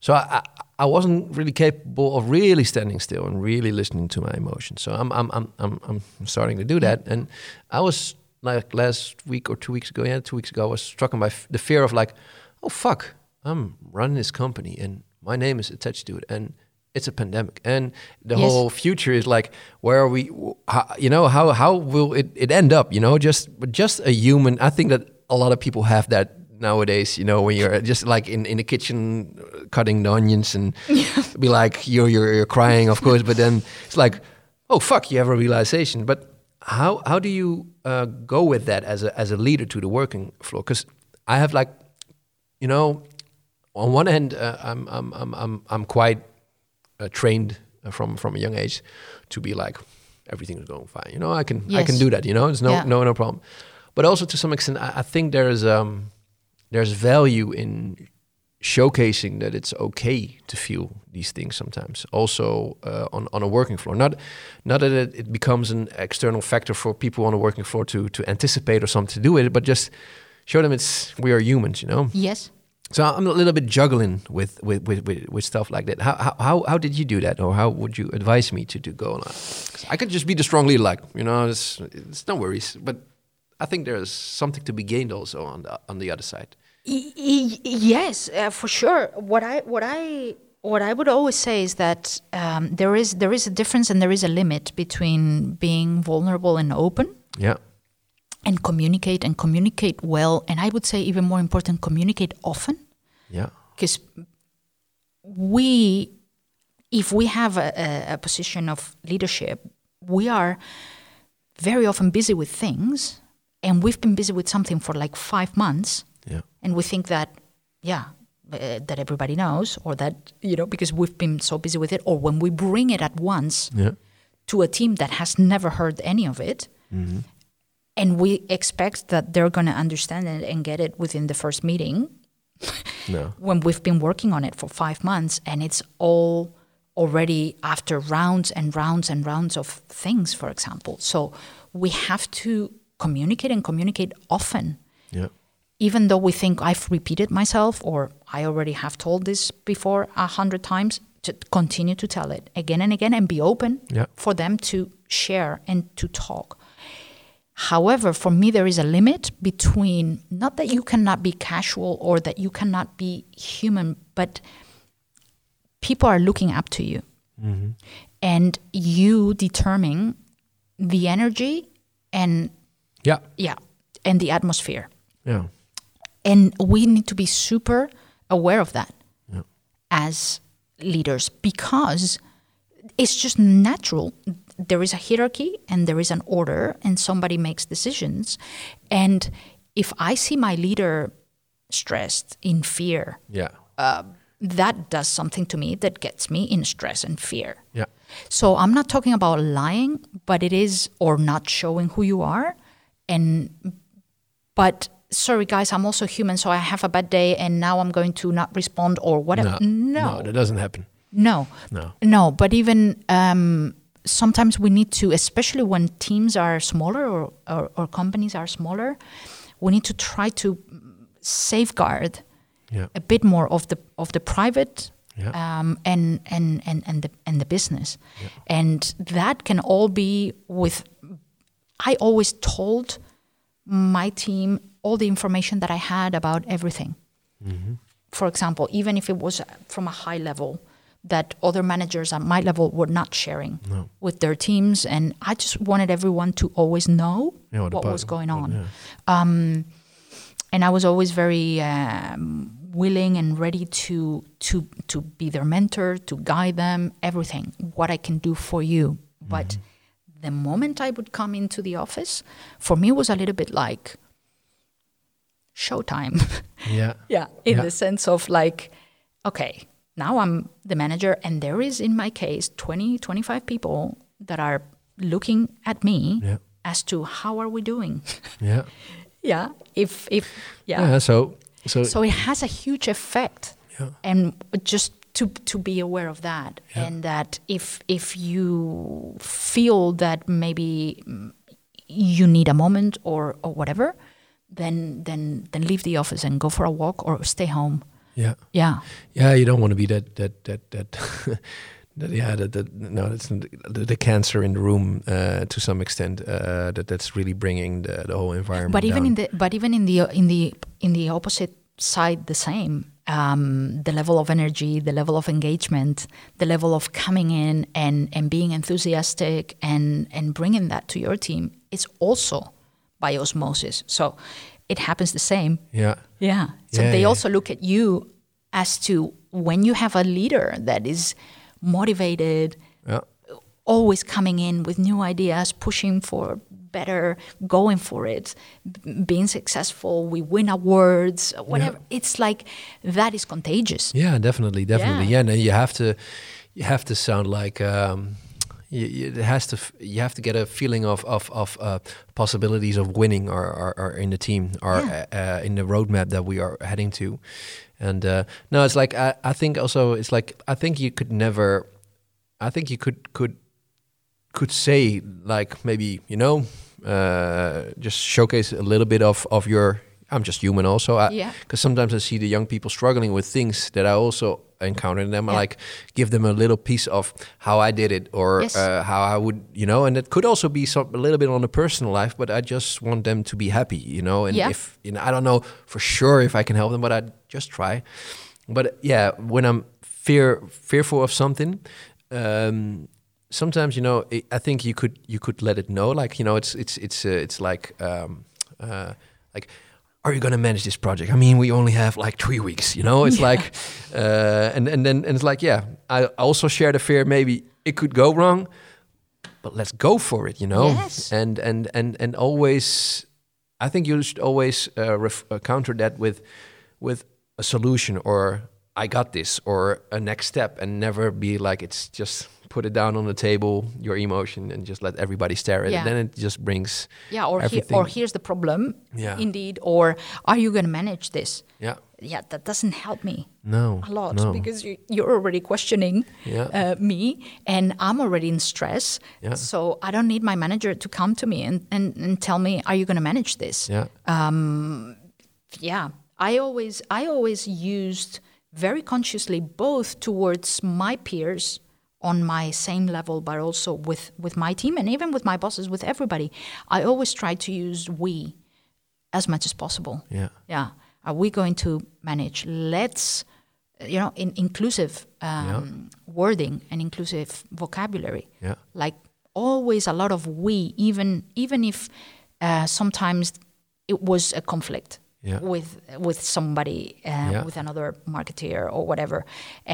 so I, I wasn't really capable of really standing still and really listening to my emotions. So I'm I'm I'm I'm, I'm starting to do that, and I was like last week or two weeks ago, yeah, two weeks ago, I was struck by f- the fear of like, oh fuck, I'm running this company and my name is attached to it, and it's a pandemic, and the Yes. whole future is like, where are we? How, you know, how how will it, it end up? You know, just just a human. I think that a lot of people have that nowadays. You know, when you're just like in, in the kitchen uh, cutting the onions and be like you're, you're you're crying, of course, but then it's like, oh fuck, you have a realization. But how how do you uh, go with that as a as a leader to the working floor? Because I have like, you know, on one hand, uh, I'm I'm I'm I'm I'm quite uh, trained uh, from from a young age to be like everything is going fine. You know, I can I can do that. You know, it's no Yeah. no no problem. But also to some extent, I, I think there's um there's value in showcasing that it's okay to feel these things sometimes. Also uh, on on a working floor, not not that it, it becomes an external factor for people on a working floor to to anticipate or something to do with it, but just show them it's we are humans. You know. yes So I'm a little bit juggling with with with, with, with stuff like that. How, how how did you do that, or how would you advise me to do go on? I could just be the strong leader, like you know, it's, it's no worries. But I think there's something to be gained also on the on the other side. Yes, uh, for sure. What I what I what I would always say is that um, there is there is a difference and there is a limit between being vulnerable and open Yeah. And communicate and communicate well and I would say even more important communicate often Yeah. because we if we have a, a, a position of leadership we are very often busy with things and we've been busy with something for like five months Yeah. and we think that yeah uh, that everybody knows or that you know because we've been so busy with it or when we bring it at once Yeah. to a team that has never heard any of it and we expect that they're going to understand it and get it within the first meeting No. when we've been working on it for five months and it's all already after rounds and rounds and rounds of things, for example. So we have to communicate and communicate often. Yeah. Even though we think I've repeated myself or I already have told this before a hundred times, to continue to tell it again and again and be open Yeah. for them to share and to talk. However, for me, there is a limit between not that you cannot be casual or that you cannot be human, but people are looking up to you. Mm-hmm. And you determine the energy and, Yeah. yeah, and the atmosphere. Yeah. And we need to be super aware of that Yeah. as leaders because it's just natural. There is a hierarchy and there is an order, and somebody makes decisions. And if I see my leader stressed, in fear, Yeah. that does something to me that gets me in stress and fear. Yeah. So I'm not talking about lying, but it is or not showing who you are. And but sorry guys, I'm also human, so I have a bad day and now I'm going to not respond or whatever. No. No. No, that doesn't happen. No. No. No, but even um, sometimes we need to, especially when teams are smaller or, or, or companies are smaller, we need to try to safeguard Yeah. a bit more of the of the private Yeah. um, and, and, and, and the and the business, and that can all be with. I always told my team all the information that I had about everything. For example, even if it was from a high level that other managers at my level were not sharing with their teams, and I just wanted everyone to always know Yeah, what what was going on yeah. and I was always very um, willing and ready to to to be their mentor, to guide them, everything what I can do for you. But the moment I would come into the office, for me it was a little bit like showtime. Yeah. yeah, in Yeah. the sense of like, okay, now I'm the manager, and there is in my case 20, 25 people that are looking at me Yeah. as to how are we doing. Yeah. yeah, if if yeah. Yeah. So. So. So it has a huge effect, Yeah. and just to to be aware of that, Yeah. and that if if you feel that maybe you need a moment or or whatever, then then then leave the office and go for a walk or stay home. Yeah. Yeah, Yeah, you don't want to be that that that that. that yeah, that, that no, that's the, the cancer in the room uh, to some extent. Uh, that that's really bringing the, the whole environment. but even down. in the but even in the in the in the opposite side, the same. Um, the level of energy, the level of engagement, the level of coming in and and being enthusiastic and and bringing that to your team is also by osmosis. So it happens the same. yeah, Yeah. So Yeah, they yeah. also look at you as to when you have a leader that is motivated, yeah, always coming in with new ideas, pushing for better, going for it, being successful, we win awards, whatever. It's like that is contagious. yeah, definitely, definitely. Yeah. Yeah, no, you have to, you have to sound like. Um, you, you, it has to. f- You have to get a feeling of of of uh, possibilities of winning, or, or, or in the team, or Yeah. uh, uh, in the roadmap that we are heading to. And uh, no, it's like I, I think also it's like I think you could never. I think you could could could say like maybe you know uh, just showcase a little bit of of your. I'm just human also. I, Yeah. Because sometimes I see the young people struggling with things that I also encounter in them. I Yeah. like give them a little piece of how I did it or Yes. uh, how I would, you know. And it could also be some a little bit on the personal life, but I just want them to be happy, you know. And Yeah. if you know, I don't know for sure if I can help them, but I just try. But yeah, when I'm fear fearful of something. Um, sometimes you know i I think you could you could let it know like you know it's it's it's uh, it's like um, uh, like are you going to manage this project? I mean, we only have like three weeks, you know. It's Yeah. like, uh, and and then and it's like, yeah. I also share the fear. Maybe it could go wrong, but let's go for it, you know. Yes. And and and and always, I think you should always uh, uh, counter that with with a solution or I got this or a next step, and never be like it's just put it down on the table, your emotion, and just let everybody stare at Yeah. it. Then it just brings Yeah, or, he, or here's the problem, Yeah. indeed, or are you going to manage this? yeah. Yeah, that doesn't help me No, a lot no. because you, you're already questioning Yeah. uh, me and I'm already in stress. Yeah. So I don't need my manager to come to me and, and, and tell me, are you going to manage this? yeah, um, yeah i always i always used very consciously both towards my peers on my same level but also with with my team and even with my bosses with everybody. I always try to use we as much as possible. Yeah, yeah. Are we going to manage? Let's you know in inclusive um, wording and inclusive vocabulary. Yeah, like always a lot of we even even if uh, sometimes it was a conflict Yeah. with with somebody uh, Yeah. with another marketeer or whatever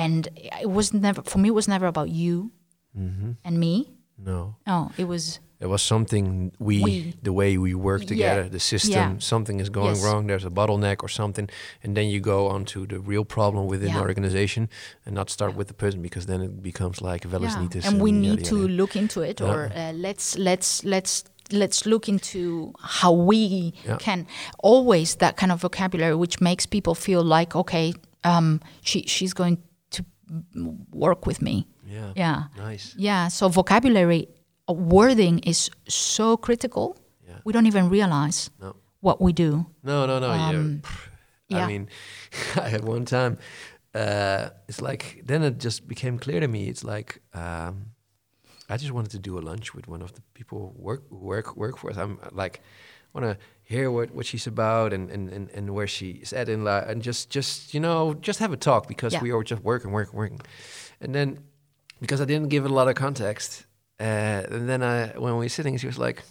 and it was never for me it was never about you Mm-hmm. and me no. no it was There was something we, We. the way we work Yeah. together, the system, Yeah. something is going Yes. wrong. There's a bottleneck or something, and then you go on to the real problem within Yeah. the organization, and not start with the person because then it becomes like velosnitis. and we yada, need to look into it Yeah. or uh, let's let's let's let's look into how we Yeah. can always that kind of vocabulary which makes people feel like okay um, she she's going to work with me Yeah. yeah Nice. yeah so vocabulary uh, wording is so critical Yeah. we don't even realize No. what we do No, no, no. Um, yeah. I mean, I had one time. Uh, it's like then it just became clear to me. It's like um, I just wanted to do a lunch with one of the people work work work for us. I'm like want to hear what, what she's about and, and, and, and where she's at in life and just just you know just have a talk because Yeah. we are just working working working and then because I didn't give it a lot of context uh, and then I when we were sitting she was like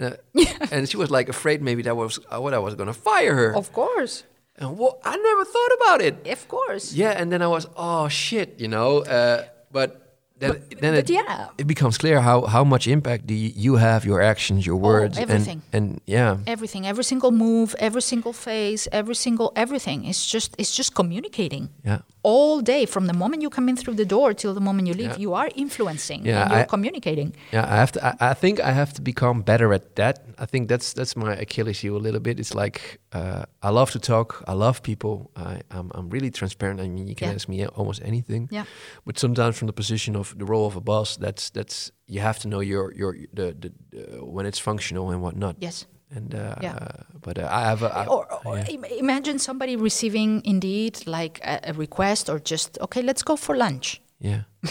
uh, and she was like afraid maybe that was uh, what I was gonna fire her. Of course. And what I never thought about it. Of course. Yeah and then I was oh shit you know uh, but then then but it, yeah. it becomes clear how how much impact do you, you have your actions your oh, words Oh, everything. and and yeah. Everything. Every single move every single face every single everything. It's just it's just communicating. Yeah all day from the moment you come in through the door till the moment you leave Yeah. you are influencing Yeah, and you're I- communicating Yeah, I have to. I, I think I have to become better at that. I think that's that's my Achilles heel a little bit. It's like uh, I love to talk. I love people. I, I'm I'm really transparent. I mean, you can Yeah. ask me almost anything. yeah But sometimes from the position of the role of a boss, that's that's you have to know your your the, the, uh, when it's functional and whatnot. yes And uh, Yeah. uh, but uh, I have a I, or, or yeah. im- imagine somebody receiving indeed like a, a request or just okay let's go for lunch yeah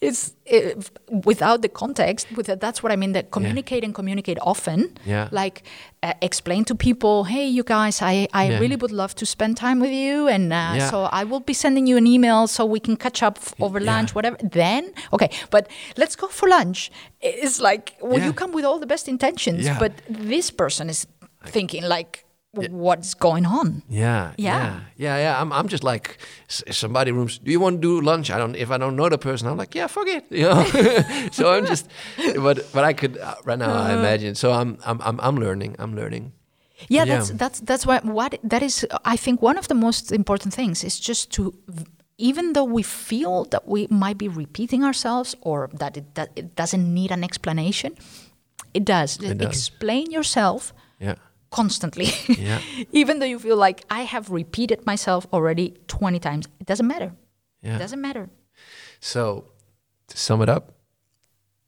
it's it, without the context with that, that's what i mean that communicate and communicate often Yeah. like uh, explain to people hey you guys i, I Yeah. really would love to spend time with you and uh, Yeah. so i will be sending you an email so we can catch up over Yeah. lunch whatever then okay but let's go for lunch it's like well Yeah. you come with all the best intentions Yeah. but this person is thinking like what's going on Yeah, Yeah. yeah, yeah, yeah. I'm, I'm just like somebody rooms. Do you want to do lunch? I don't. If I don't know the person, I'm like, yeah, fuck it. You know. so I'm just, but but I could uh, right now. I imagine. So I'm I'm I'm I'm learning. I'm learning. yeah, Yeah. that's that's that's what what that is i think one of the most important things is just to even though we feel that we might be repeating ourselves or that it, that it doesn't need an explanation it does does. explain yourself constantly Yeah. even though you feel like i have repeated myself already 20 times it doesn't matter yeah. it doesn't matter So to sum it up,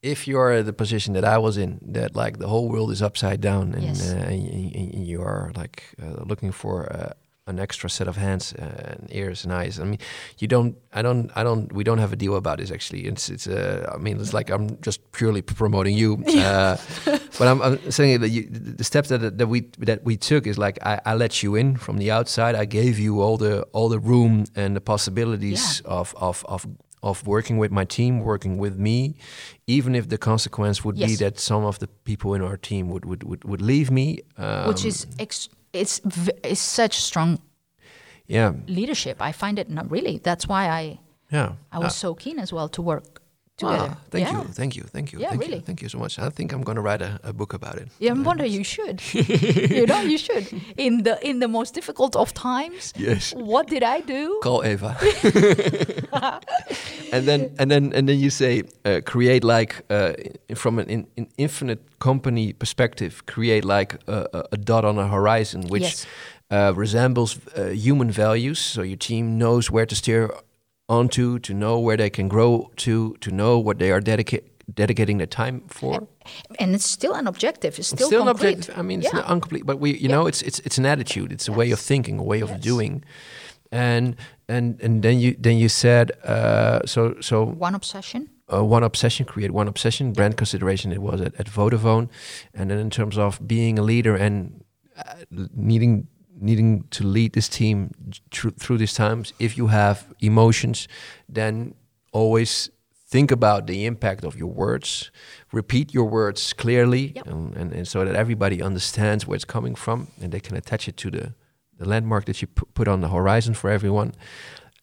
if you're at the position that I was in, that like the whole world is upside down, and Yes. uh, and, and you are like uh, looking for uh, an extra set of hands and ears and eyes. I mean, you don't. I don't. I don't. We don't have a deal about this actually. It's. It's. Uh, I mean, it's like I'm just purely promoting you. Uh, but I'm, I'm saying that you, the steps that that we that we took is like I, I let you in from the outside. I gave you all the all the room and the possibilities Yeah. of of of of working with my team, working with me, even if the consequence would be that some of the people in our team would would would, would leave me. Um, which is ex- it's it's such strong yeah leadership. I find it not really. That's why I yeah. I was uh, so keen as well to work together. Ah, thank yeah. you, thank you, thank you, Yeah, thank really. you, thank you so much. I think I'm going to write a, a book about it. Yeah, I wonder you should. you know, you should. In the in the most difficult of times. Yes. What did I do? Call Eva. and then and then and then you say uh, create like uh, from an in, in infinite company perspective, create like a, a, a dot on a horizon which Yes. uh, resembles uh, human values. So your team knows where to steer onto, to know where they can grow to, to know what they are dedica- dedicating the time for. And it's still an objective. It's still, still an objective. I mean, it's yeah. not incomplete, but we, you know, it's it's it's an attitude. It's a way of thinking, a way of Yes. doing, and and and then you then you said uh, so so one obsession. uh, one obsession, create one obsession, brand consideration. It was at, at Vodafone, and then in terms of being a leader and uh, needing needing to lead this team thr- through these times. If you have emotions, then always think about the impact of your words. Repeat your words clearly, Yep. and, and, and so that everybody understands where it's coming from, and they can attach it to the the landmark that you pu- put on the horizon for everyone.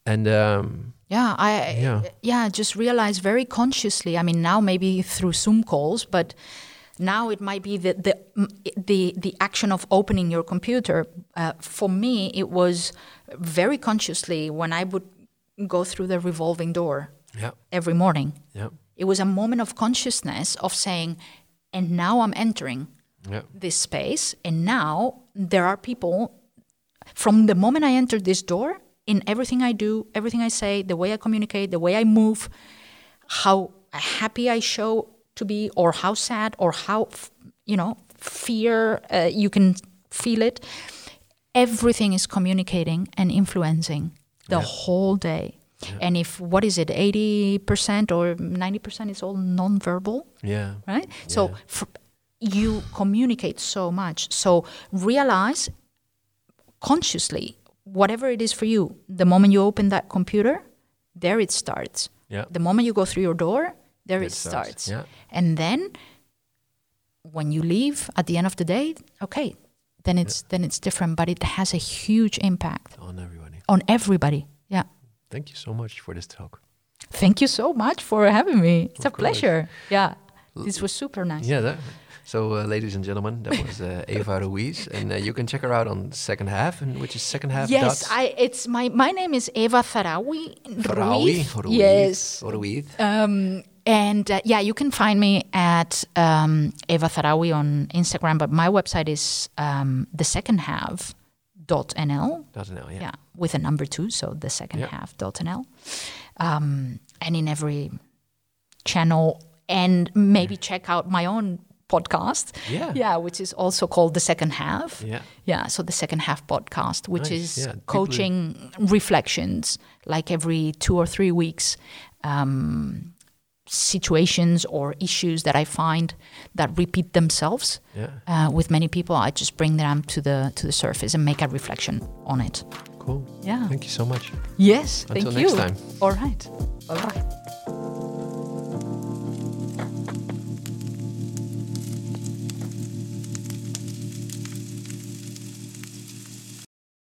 And um, Yeah, I Yeah. yeah. just realize very consciously. I mean, now maybe through Zoom calls, but now it might be the the the, the action of opening your computer. Uh, for me, it was very consciously when I would go through the revolving door yeah, every morning. yeah, It was a moment of consciousness of saying, and now I'm entering yeah, this space, and now there are people from the moment I entered this door, in everything I do, everything I say, the way I communicate, the way I move, how happy I show to be, or how sad, or how, f- you know, fear, uh, you can feel it. Everything is communicating and influencing the whole day. And if, what is it, 80% or 90% is all nonverbal? yeah. right? So you communicate so much. So realize consciously whatever it is for you. The moment you open that computer, there it starts. Yeah. The moment you go through your door, there It it, starts, starts. yeah. And then when you leave at the end of the day, okay, then it's then it's different, but it has a huge impact on everybody. on everybody. Yeah. Thank you so much for this talk. Thank you so much for having me. It's a course. pleasure. Yeah. This was super nice. Yeah. That, so, uh, ladies and gentlemen, that was uh, Eva Ruiz, and uh, you can check her out on second half, and which is second half. Yes, I. It's my my name is Eva Tharawi. Farawi, Ruiz. Ruiz, Yes. Ruiz. Um, and uh, yeah, you can find me at um, Eva Tharawi on Instagram, but my website is um, the second half dot nl. Doesn't know. Yeah. Yeah, with a number two, so the second Yeah. half dot nl. Um, and in every channel, and maybe check out my own podcast. Yeah. yeah, which is also called the second half. Yeah. Yeah, so the second half podcast, which Nice, is yeah, coaching reflections, like every two or three weeks, um, situations or issues that I find that repeat themselves Yeah. uh, with many people. I just bring them to the to the surface and make a reflection on it. Cool. Yeah. Thank you so much. Yes. Until thank next you. time. All right. Bye bye.